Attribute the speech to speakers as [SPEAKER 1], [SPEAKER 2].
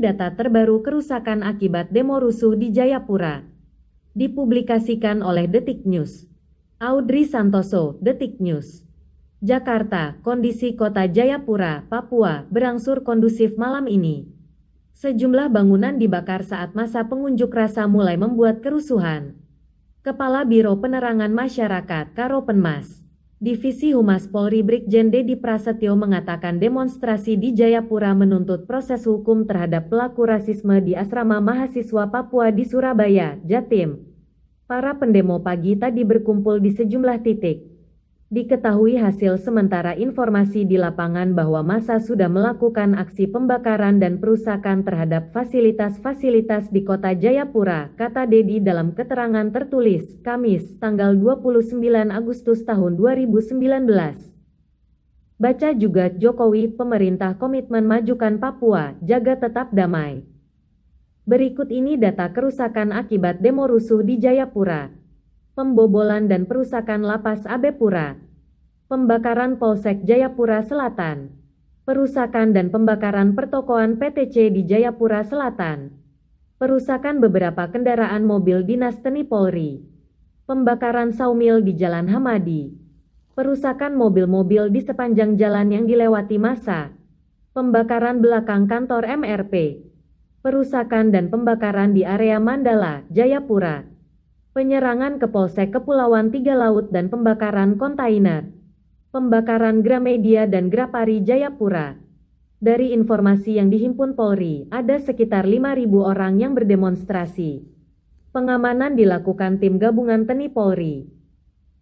[SPEAKER 1] Data terbaru kerusakan akibat demo rusuh di Jayapura. Dipublikasikan oleh Detik News. Audrey Santoso, Detik News. Jakarta, kondisi kota Jayapura, Papua, berangsur kondusif malam ini. Sejumlah bangunan dibakar saat masa pengunjuk rasa mulai membuat kerusuhan. Kepala Biro Penerangan Masyarakat, Karopenmas, Divisi Humas Polri Brigjen Dedi Prasetyo mengatakan demonstrasi di Jayapura menuntut proses hukum terhadap pelaku rasisme di asrama mahasiswa Papua di Surabaya, Jatim. Para pendemo pagi tadi berkumpul di sejumlah titik. Diketahui hasil sementara informasi di lapangan bahwa masa sudah melakukan aksi pembakaran dan perusakan terhadap fasilitas-fasilitas di kota Jayapura, kata Dedi dalam keterangan tertulis, Kamis, tanggal 29 Agustus tahun 2019. Baca juga Jokowi, pemerintah komitmen majukan Papua, jaga tetap damai. Berikut ini data kerusakan akibat demo rusuh di Jayapura pembobolan dan perusakan lapas Abepura, pembakaran Polsek Jayapura Selatan, perusakan dan pembakaran pertokoan PTC di Jayapura Selatan, perusakan beberapa kendaraan mobil dinas Teni Polri, pembakaran saumil di Jalan Hamadi, perusakan mobil-mobil di sepanjang jalan yang dilewati masa, pembakaran belakang kantor MRP, perusakan dan pembakaran di area Mandala, Jayapura, penyerangan ke Polsek Kepulauan Tiga Laut dan pembakaran kontainer, pembakaran Gramedia dan Grapari Jayapura. Dari informasi yang dihimpun Polri, ada sekitar 5.000 orang yang berdemonstrasi. Pengamanan dilakukan tim gabungan TNI Polri,